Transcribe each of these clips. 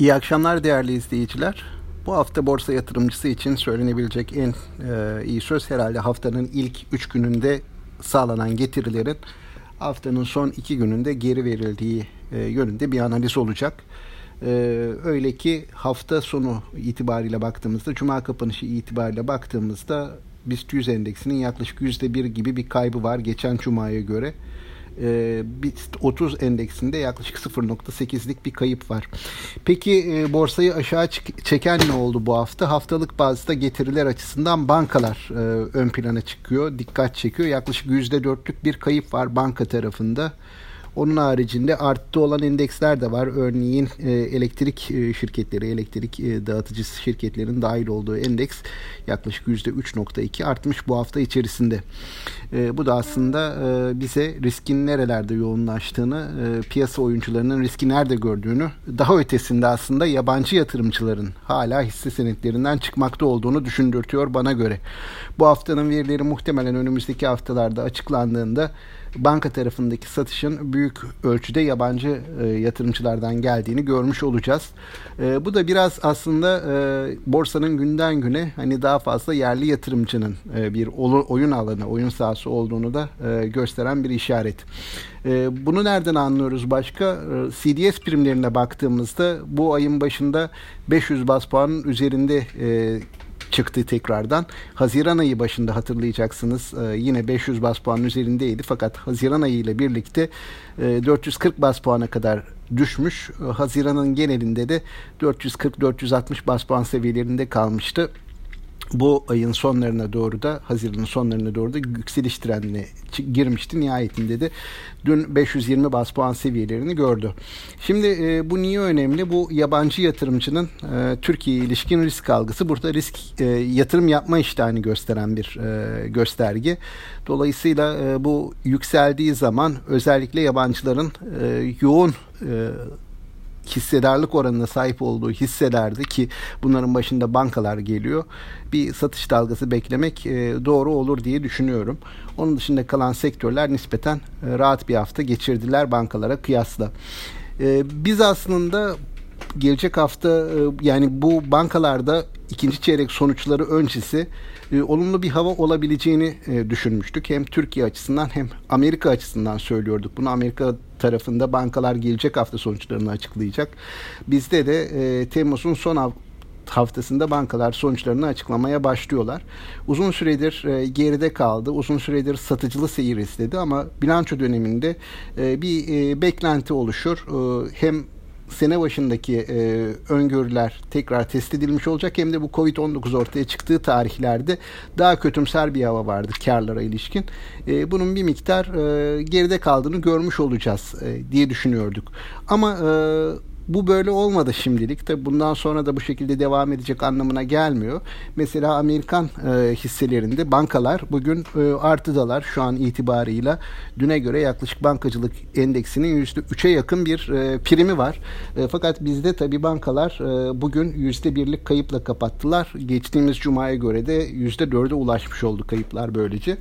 İyi akşamlar değerli izleyiciler. Bu hafta borsa yatırımcısı için söylenebilecek en e, iyi söz herhalde haftanın ilk 3 gününde sağlanan getirilerin haftanın son 2 gününde geri verildiği e, yönünde bir analiz olacak. E, öyle ki hafta sonu itibariyle baktığımızda, Cuma kapanışı itibariyle baktığımızda BIST 100 endeksinin yaklaşık %1 gibi bir kaybı var geçen Cuma'ya göre e, BIST 30 endeksinde yaklaşık 0.8'lik bir kayıp var. Peki e, borsayı aşağı çeken ne oldu bu hafta? Haftalık bazda getiriler açısından bankalar e, ön plana çıkıyor, dikkat çekiyor. Yaklaşık %4'lük bir kayıp var banka tarafında. Onun haricinde arttı olan endeksler de var. Örneğin e, elektrik e, şirketleri, elektrik e, dağıtıcı şirketlerin dahil olduğu endeks yaklaşık %3.2 artmış bu hafta içerisinde. E, bu da aslında bize riskin nerelerde yoğunlaştığını, piyasa oyuncularının riski nerede gördüğünü, daha ötesinde aslında yabancı yatırımcıların hala hisse senetlerinden çıkmakta olduğunu düşündürtüyor bana göre. Bu haftanın verileri muhtemelen önümüzdeki haftalarda açıklandığında banka tarafındaki satışın büyük ölçüde yabancı e, yatırımcılardan geldiğini görmüş olacağız. E, bu da biraz aslında e, borsanın günden güne hani daha fazla yerli yatırımcının e, bir oyun alanı, oyun sahası olduğunu da e, gösteren bir işaret. E, bunu nereden anlıyoruz başka? E, CDS primlerine baktığımızda bu ayın başında 500 bas puanın üzerinde e, çıktı tekrardan. Haziran ayı başında hatırlayacaksınız e, yine 500 bas puan üzerindeydi fakat Haziran ayı ile birlikte e, 440 bas puana kadar düşmüş. E, Haziran'ın genelinde de 440-460 bas puan seviyelerinde kalmıştı bu ayın sonlarına doğru da Haziran'ın sonlarına doğru da yükseliş trendine girmişti. Nihayetinde de dün 520 bas puan seviyelerini gördü. Şimdi e, bu niye önemli? Bu yabancı yatırımcının e, Türkiye'ye ilişkin risk algısı burada risk e, yatırım yapma iştahını gösteren bir e, gösterge. Dolayısıyla e, bu yükseldiği zaman özellikle yabancıların e, yoğun e, hissedarlık oranına sahip olduğu hisselerde ki bunların başında bankalar geliyor bir satış dalgası beklemek e, doğru olur diye düşünüyorum. Onun dışında kalan sektörler nispeten e, rahat bir hafta geçirdiler bankalara kıyasla. E, biz aslında gelecek hafta yani bu bankalarda ikinci çeyrek sonuçları öncesi olumlu bir hava olabileceğini düşünmüştük. Hem Türkiye açısından hem Amerika açısından söylüyorduk. Bunu Amerika tarafında bankalar gelecek hafta sonuçlarını açıklayacak. Bizde de e, Temmuz'un son haftasında bankalar sonuçlarını açıklamaya başlıyorlar. Uzun süredir e, geride kaldı. Uzun süredir satıcılı seyir istedi ama bilanço döneminde e, bir e, beklenti oluşur. E, hem sene başındaki e, öngörüler tekrar test edilmiş olacak hem de bu Covid-19 ortaya çıktığı tarihlerde daha kötümser bir hava vardı karlara ilişkin. E, bunun bir miktar e, geride kaldığını görmüş olacağız e, diye düşünüyorduk. Ama e, bu böyle olmadı şimdilik. Tabi bundan sonra da bu şekilde devam edecek anlamına gelmiyor. Mesela Amerikan e, hisselerinde bankalar bugün e, artıdalar şu an itibarıyla. Düne göre yaklaşık bankacılık endeksinin %3'e yakın bir e, primi var. E, fakat bizde tabi bankalar e, bugün %1'lik kayıpla kapattılar. Geçtiğimiz cumaya göre de %4'e ulaşmış oldu kayıplar böylece.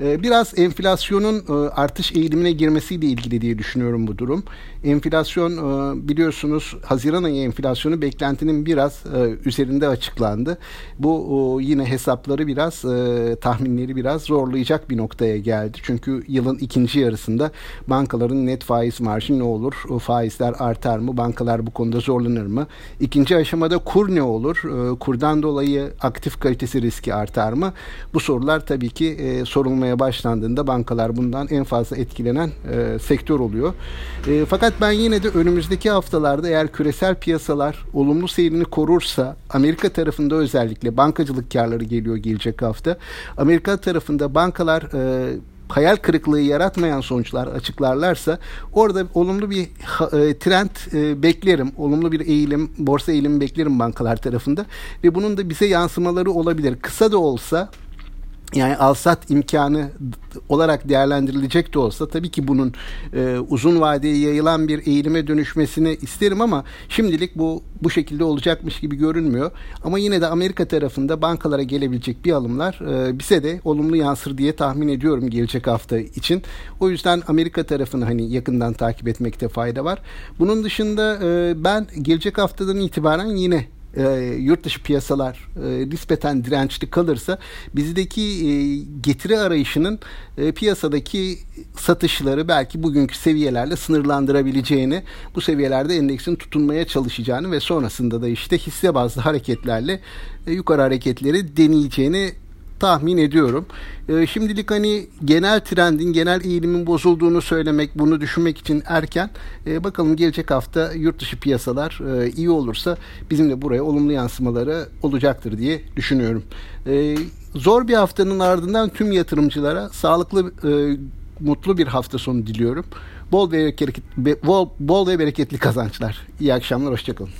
Ee, biraz enflasyonun e, artış eğilimine girmesiyle ilgili diye düşünüyorum bu durum. Enflasyon e, biliyorsunuz Haziran ayı enflasyonu beklentinin biraz e, üzerinde açıklandı. Bu yine hesapları biraz tahminleri biraz zorlayacak bir noktaya geldi. Çünkü yılın ikinci yarısında bankaların net faiz marjı ne olur? Faizler artar mı? Bankalar bu konuda zorlanır mı? İkinci aşamada kur ne olur? Kurdan dolayı aktif kalitesi riski artar mı? Bu sorular tabii ki sorulmaya yapılmaya başlandığında bankalar bundan en fazla etkilenen e, sektör oluyor. E, fakat ben yine de önümüzdeki haftalarda eğer küresel piyasalar olumlu seyrini korursa Amerika tarafında özellikle bankacılık karları geliyor gelecek hafta. Amerika tarafında bankalar e, hayal kırıklığı yaratmayan sonuçlar açıklarlarsa orada olumlu bir e, trend e, beklerim. Olumlu bir eğilim, borsa eğilimi beklerim bankalar tarafında ve bunun da bize yansımaları olabilir. Kısa da olsa yani alsat imkanı olarak değerlendirilecek de olsa tabii ki bunun e, uzun vadeye yayılan bir eğilime dönüşmesini isterim ama şimdilik bu bu şekilde olacakmış gibi görünmüyor. Ama yine de Amerika tarafında bankalara gelebilecek bir alımlar e, bize de olumlu yansır diye tahmin ediyorum gelecek hafta için. O yüzden Amerika tarafını hani yakından takip etmekte fayda var. Bunun dışında e, ben gelecek haftadan itibaren yine e, yurt dışı piyasalar e, nispeten dirençli kalırsa bizdeki e, getiri arayışının e, piyasadaki satışları belki bugünkü seviyelerle sınırlandırabileceğini, bu seviyelerde endeksin tutunmaya çalışacağını ve sonrasında da işte hisse bazlı hareketlerle e, yukarı hareketleri deneyeceğini tahmin ediyorum. E, şimdilik hani genel trendin, genel eğilimin bozulduğunu söylemek, bunu düşünmek için erken. E, bakalım gelecek hafta yurt dışı piyasalar e, iyi olursa bizim de buraya olumlu yansımaları olacaktır diye düşünüyorum. E, zor bir haftanın ardından tüm yatırımcılara sağlıklı, e, mutlu bir hafta sonu diliyorum. Bol ve, bol, bol ve bereketli kazançlar. İyi akşamlar, hoşçakalın.